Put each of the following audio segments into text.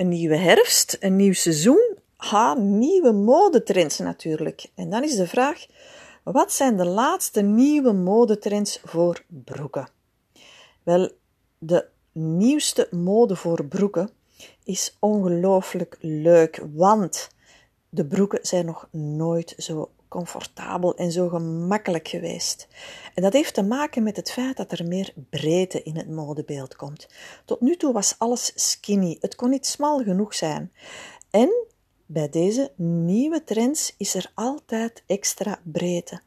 een nieuwe herfst, een nieuw seizoen, ha, nieuwe modetrends natuurlijk. En dan is de vraag, wat zijn de laatste nieuwe modetrends voor broeken? Wel, de nieuwste mode voor broeken is ongelooflijk leuk, want de broeken zijn nog nooit zo comfortabel en zo gemakkelijk geweest. En dat heeft te maken met het feit dat er meer breedte in het modebeeld komt. Tot nu toe was alles skinny, het kon niet smal genoeg zijn. En bij deze nieuwe trends is er altijd extra breedte.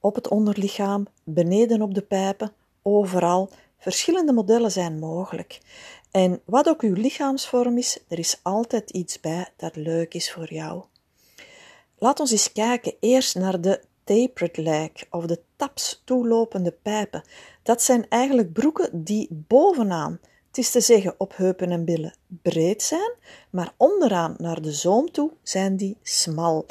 Op het onderlichaam, beneden op de pijpen, overal. Verschillende modellen zijn mogelijk. En wat ook uw lichaamsvorm is, er is altijd iets bij dat leuk is voor jou. Laat ons eens kijken eerst naar de tapered leg of de taps toelopende pijpen. Dat zijn eigenlijk broeken die bovenaan, het is te zeggen op heupen en billen, breed zijn, maar onderaan naar de zoom toe zijn die smal.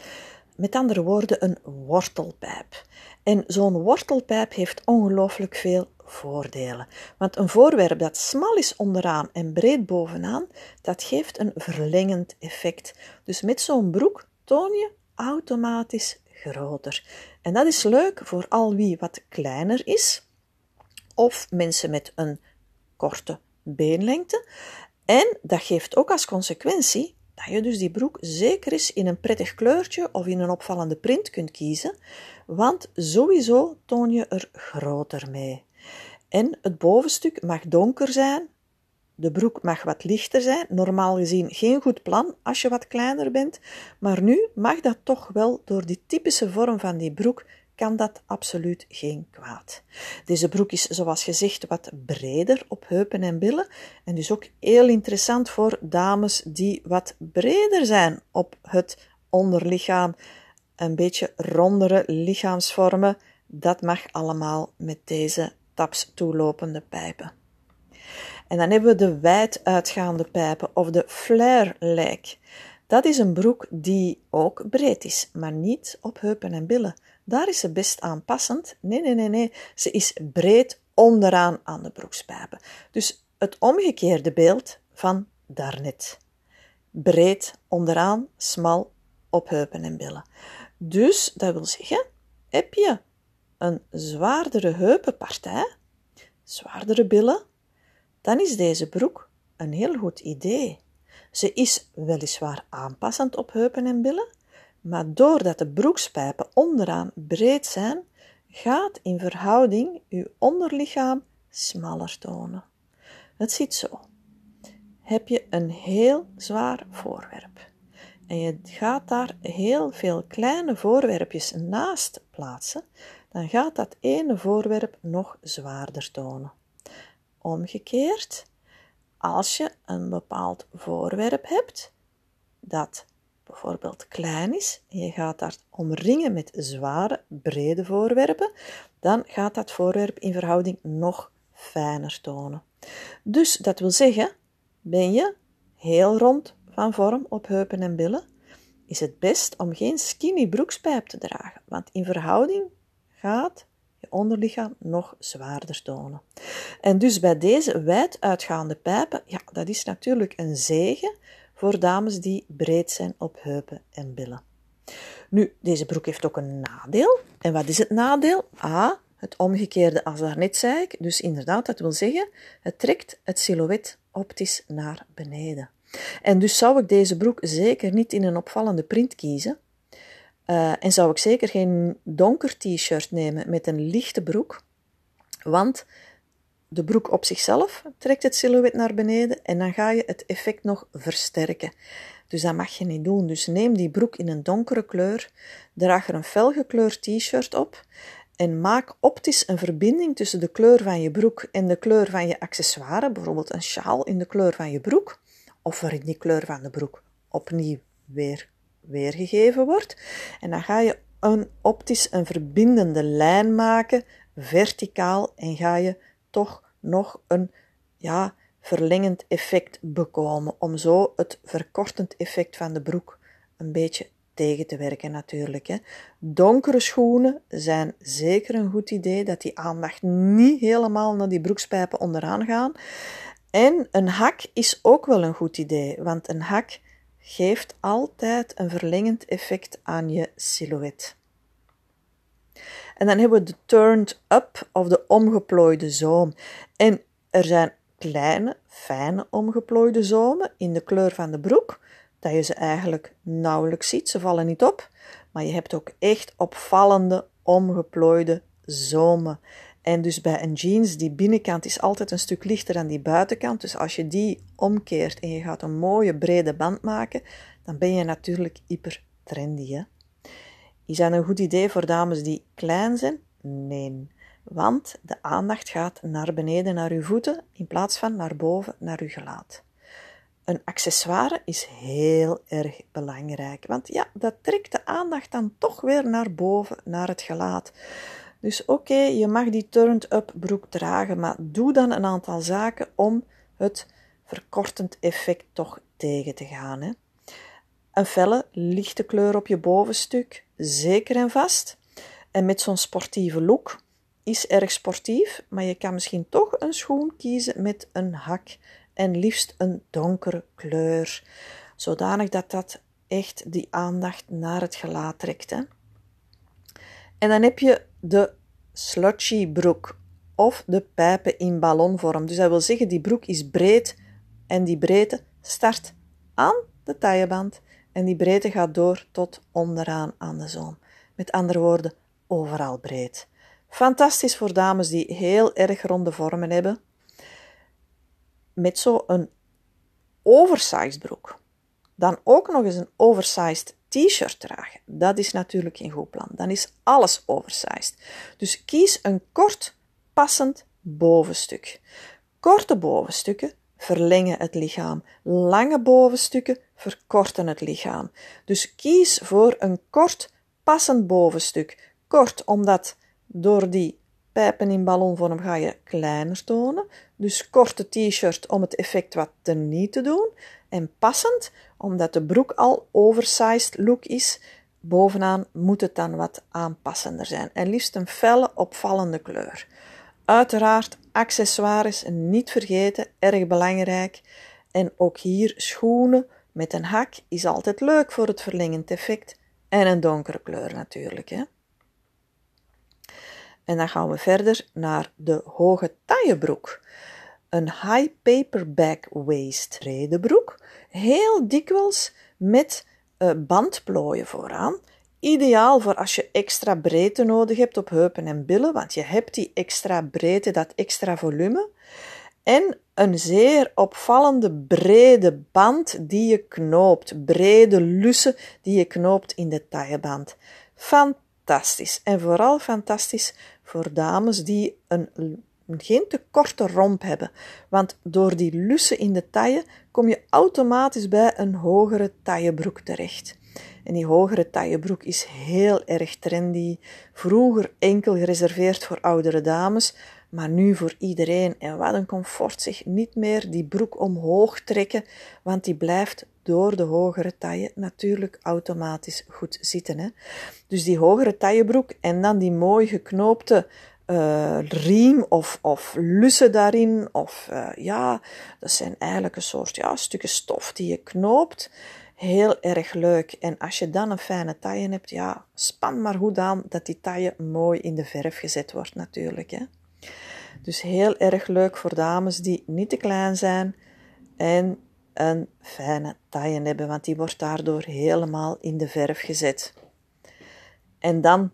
Met andere woorden, een wortelpijp. En zo'n wortelpijp heeft ongelooflijk veel voordelen. Want een voorwerp dat smal is onderaan en breed bovenaan, dat geeft een verlengend effect. Dus met zo'n broek toon je automatisch groter. En dat is leuk voor al wie wat kleiner is, of mensen met een korte beenlengte. En dat geeft ook als consequentie dat je dus die broek zeker eens in een prettig kleurtje of in een opvallende print kunt kiezen, want sowieso toon je er groter mee. En het bovenstuk mag donker zijn, de broek mag wat lichter zijn. Normaal gezien geen goed plan als je wat kleiner bent. Maar nu mag dat toch wel door die typische vorm van die broek kan dat absoluut geen kwaad. Deze broek is zoals gezegd wat breder op heupen en billen en dus ook heel interessant voor dames die wat breder zijn op het onderlichaam. Een beetje rondere lichaamsvormen, dat mag allemaal met deze taps toelopende pijpen. En dan hebben we de wijd uitgaande pijpen of de flare leg. Dat is een broek die ook breed is, maar niet op heupen en billen. Daar is ze best aanpassend. Nee, nee, nee, nee. Ze is breed onderaan aan de broekspijpen. Dus het omgekeerde beeld van daarnet. Breed onderaan, smal op heupen en billen. Dus dat wil zeggen, heb je een zwaardere heupenpartij, zwaardere billen, dan is deze broek een heel goed idee. Ze is weliswaar aanpassend op heupen en billen, maar doordat de broekspijpen onderaan breed zijn, gaat in verhouding uw onderlichaam smaller tonen. Het ziet zo. Heb je een heel zwaar voorwerp en je gaat daar heel veel kleine voorwerpjes naast plaatsen, dan gaat dat ene voorwerp nog zwaarder tonen. Omgekeerd, als je een bepaald voorwerp hebt dat bijvoorbeeld klein is en je gaat dat omringen met zware, brede voorwerpen, dan gaat dat voorwerp in verhouding nog fijner tonen. Dus dat wil zeggen, ben je heel rond van vorm op heupen en billen, is het best om geen skinny broekspijp te dragen, want in verhouding gaat je onderlichaam nog zwaarder tonen. En dus bij deze wijd uitgaande pijpen, ja, dat is natuurlijk een zegen voor dames die breed zijn op heupen en billen. Nu, deze broek heeft ook een nadeel. En wat is het nadeel? A, het omgekeerde als daarnet zei ik. Dus inderdaad, dat wil zeggen, het trekt het silhouet optisch naar beneden. En dus zou ik deze broek zeker niet in een opvallende print kiezen, uh, en zou ik zeker geen donker t-shirt nemen met een lichte broek, want de broek op zichzelf trekt het silhouet naar beneden en dan ga je het effect nog versterken. Dus dat mag je niet doen. Dus neem die broek in een donkere kleur, draag er een felgekleurd t-shirt op en maak optisch een verbinding tussen de kleur van je broek en de kleur van je accessoire, bijvoorbeeld een sjaal in de kleur van je broek, of waarin die kleur van de broek opnieuw weer weergegeven wordt. En dan ga je een optisch een verbindende lijn maken, verticaal, en ga je toch nog een ja, verlengend effect bekomen, om zo het verkortend effect van de broek een beetje tegen te werken natuurlijk. Hè. Donkere schoenen zijn zeker een goed idee, dat die aandacht niet helemaal naar die broekspijpen onderaan gaan. En een hak is ook wel een goed idee, want een hak geeft altijd een verlengend effect aan je silhouet. En dan hebben we de turned up of de omgeplooide zoom. En er zijn kleine, fijne omgeplooide zomen in de kleur van de broek, dat je ze eigenlijk nauwelijks ziet, ze vallen niet op. Maar je hebt ook echt opvallende omgeplooide zomen. En dus bij een jeans, die binnenkant is altijd een stuk lichter dan die buitenkant. Dus als je die omkeert en je gaat een mooie brede band maken, dan ben je natuurlijk hyper trendy. Hè? Is dat een goed idee voor dames die klein zijn? Nee. Want de aandacht gaat naar beneden, naar uw voeten, in plaats van naar boven, naar uw gelaat. Een accessoire is heel erg belangrijk, want ja, dat trekt de aandacht dan toch weer naar boven, naar het gelaat. Dus oké, je mag die turned-up broek dragen, maar doe dan een aantal zaken om het verkortend effect toch tegen te gaan. Hè. Een felle, lichte kleur op je bovenstuk, zeker en vast. En met zo'n sportieve look is erg sportief, maar je kan misschien toch een schoen kiezen met een hak en liefst een donkere kleur, zodanig dat dat echt die aandacht naar het gelaat trekt. Hè. En dan heb je de slushy broek of de pijpen in ballonvorm. Dus dat wil zeggen, die broek is breed en die breedte start aan de tailleband en die breedte gaat door tot onderaan aan de zoom. Met andere woorden, overal breed. Fantastisch voor dames die heel erg ronde vormen hebben. Met zo'n oversized broek. Dan ook nog eens een oversized t-shirt dragen. Dat is natuurlijk geen goed plan. Dan is alles oversized. Dus kies een kort, passend bovenstuk. Korte bovenstukken verlengen het lichaam. Lange bovenstukken verkorten het lichaam. Dus kies voor een kort, passend bovenstuk. Kort omdat door die pijpen in ballonvorm ga je kleiner tonen. Dus korte t-shirt om het effect wat niet te doen. En passend, omdat de broek al oversized look is, bovenaan moet het dan wat aanpassender zijn. En liefst een felle, opvallende kleur. Uiteraard accessoires niet vergeten, erg belangrijk. En ook hier schoenen met een hak is altijd leuk voor het verlengend effect. En een donkere kleur natuurlijk. Hè. En dan gaan we verder naar de hoge taillebroek. Een high paperback waist redebroek, heel dikwijls met uh, bandplooien vooraan. Ideaal voor als je extra breedte nodig hebt op heupen en billen, want je hebt die extra breedte, dat extra volume. En een zeer opvallende brede band die je knoopt, brede lussen die je knoopt in de tailleband. Fantastisch. En vooral fantastisch voor dames die een, geen te korte romp hebben. Want door die lussen in de taille kom je automatisch bij een hogere taillebroek terecht. En die hogere taillebroek is heel erg trendy. Vroeger enkel gereserveerd voor oudere dames, maar nu voor iedereen. En wat een comfort zich niet meer die broek omhoog trekken, want die blijft door de hogere taille natuurlijk automatisch goed zitten. Hè? Dus die hogere taillebroek en dan die mooi geknoopte uh, riem of, of lussen daarin. Of uh, ja, dat zijn eigenlijk een soort ja, stukken stof die je knoopt. Heel erg leuk. En als je dan een fijne taille hebt, ja, span maar goed aan dat die taille mooi in de verf gezet wordt natuurlijk. Hè. Dus heel erg leuk voor dames die niet te klein zijn en een fijne taille hebben, want die wordt daardoor helemaal in de verf gezet. En dan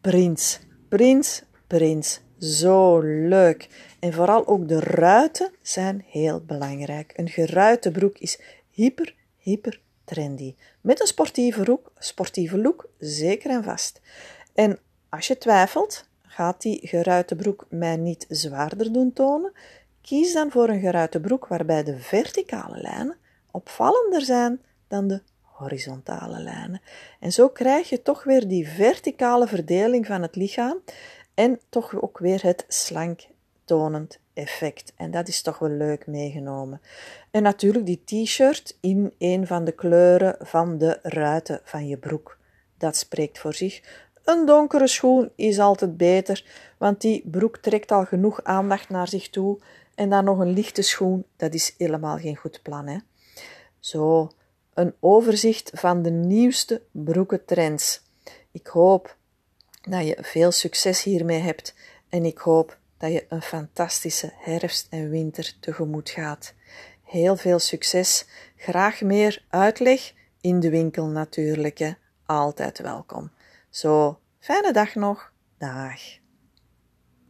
prins. Prins, prins. Zo leuk. En vooral ook de ruiten zijn heel belangrijk. Een geruite broek is hyper, hyper trendy. Met een sportieve look, sportieve look zeker en vast. En als je twijfelt, gaat die geruite broek mij niet zwaarder doen tonen? Kies dan voor een geruite broek waarbij de verticale lijnen opvallender zijn dan de horizontale lijnen. En zo krijg je toch weer die verticale verdeling van het lichaam en toch ook weer het slank tonend effect. En dat is toch wel leuk meegenomen. En natuurlijk die t-shirt in een van de kleuren van de ruiten van je broek. Dat spreekt voor zich. Een donkere schoen is altijd beter, want die broek trekt al genoeg aandacht naar zich toe en dan nog een lichte schoen, dat is helemaal geen goed plan. Hè? Zo, een overzicht van de nieuwste broekentrends. Ik hoop dat je veel succes hiermee hebt en ik hoop dat je een fantastische herfst en winter tegemoet gaat. Heel veel succes, graag meer uitleg in de winkel natuurlijk, hè. altijd welkom. Zo, fijne dag nog, dag.